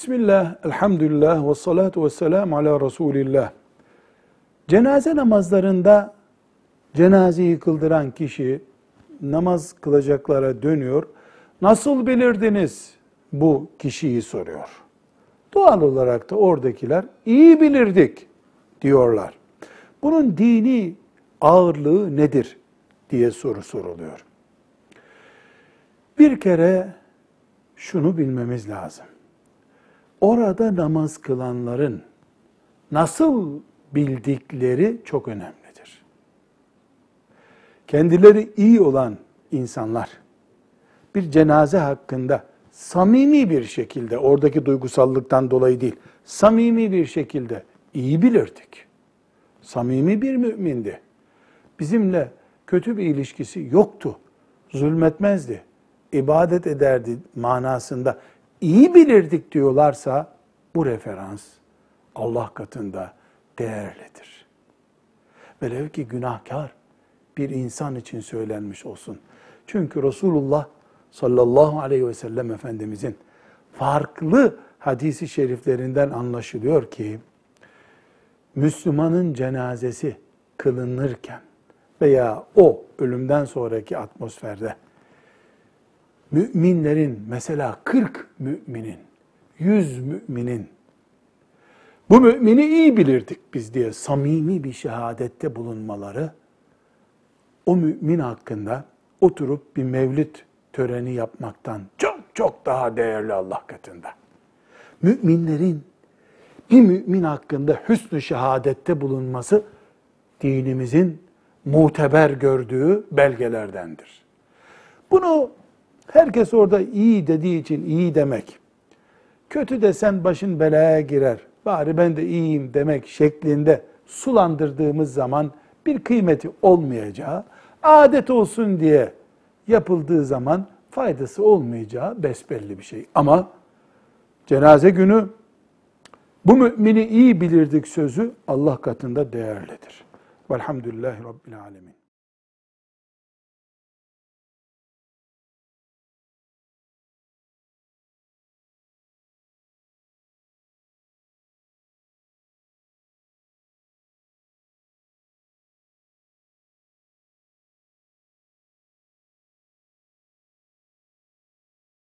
Bismillah, elhamdülillah ve salatu ve selamu ala Resulillah. Cenaze namazlarında cenazeyi kıldıran kişi namaz kılacaklara dönüyor. Nasıl bilirdiniz bu kişiyi soruyor. Doğal olarak da oradakiler iyi bilirdik diyorlar. Bunun dini ağırlığı nedir diye soru soruluyor. Bir kere şunu bilmemiz lazım. Orada namaz kılanların nasıl bildikleri çok önemlidir. Kendileri iyi olan insanlar bir cenaze hakkında samimi bir şekilde oradaki duygusallıktan dolayı değil, samimi bir şekilde iyi bilirdik. Samimi bir mümindi. Bizimle kötü bir ilişkisi yoktu. Zulmetmezdi. ibadet ederdi manasında iyi bilirdik diyorlarsa bu referans Allah katında değerlidir. Velev ki günahkar bir insan için söylenmiş olsun. Çünkü Resulullah sallallahu aleyhi ve sellem Efendimizin farklı hadisi şeriflerinden anlaşılıyor ki Müslümanın cenazesi kılınırken veya o ölümden sonraki atmosferde müminlerin mesela 40 müminin, 100 müminin bu mümini iyi bilirdik biz diye samimi bir şehadette bulunmaları o mümin hakkında oturup bir mevlid töreni yapmaktan çok çok daha değerli Allah katında. Müminlerin bir mümin hakkında hüsnü şehadette bulunması dinimizin muteber gördüğü belgelerdendir. Bunu herkes orada iyi dediği için iyi demek, kötü desen başın belaya girer, bari ben de iyiyim demek şeklinde sulandırdığımız zaman bir kıymeti olmayacağı, adet olsun diye yapıldığı zaman faydası olmayacağı besbelli bir şey. Ama cenaze günü bu mümini iyi bilirdik sözü Allah katında değerlidir. Velhamdülillahi Rabbil Alemin.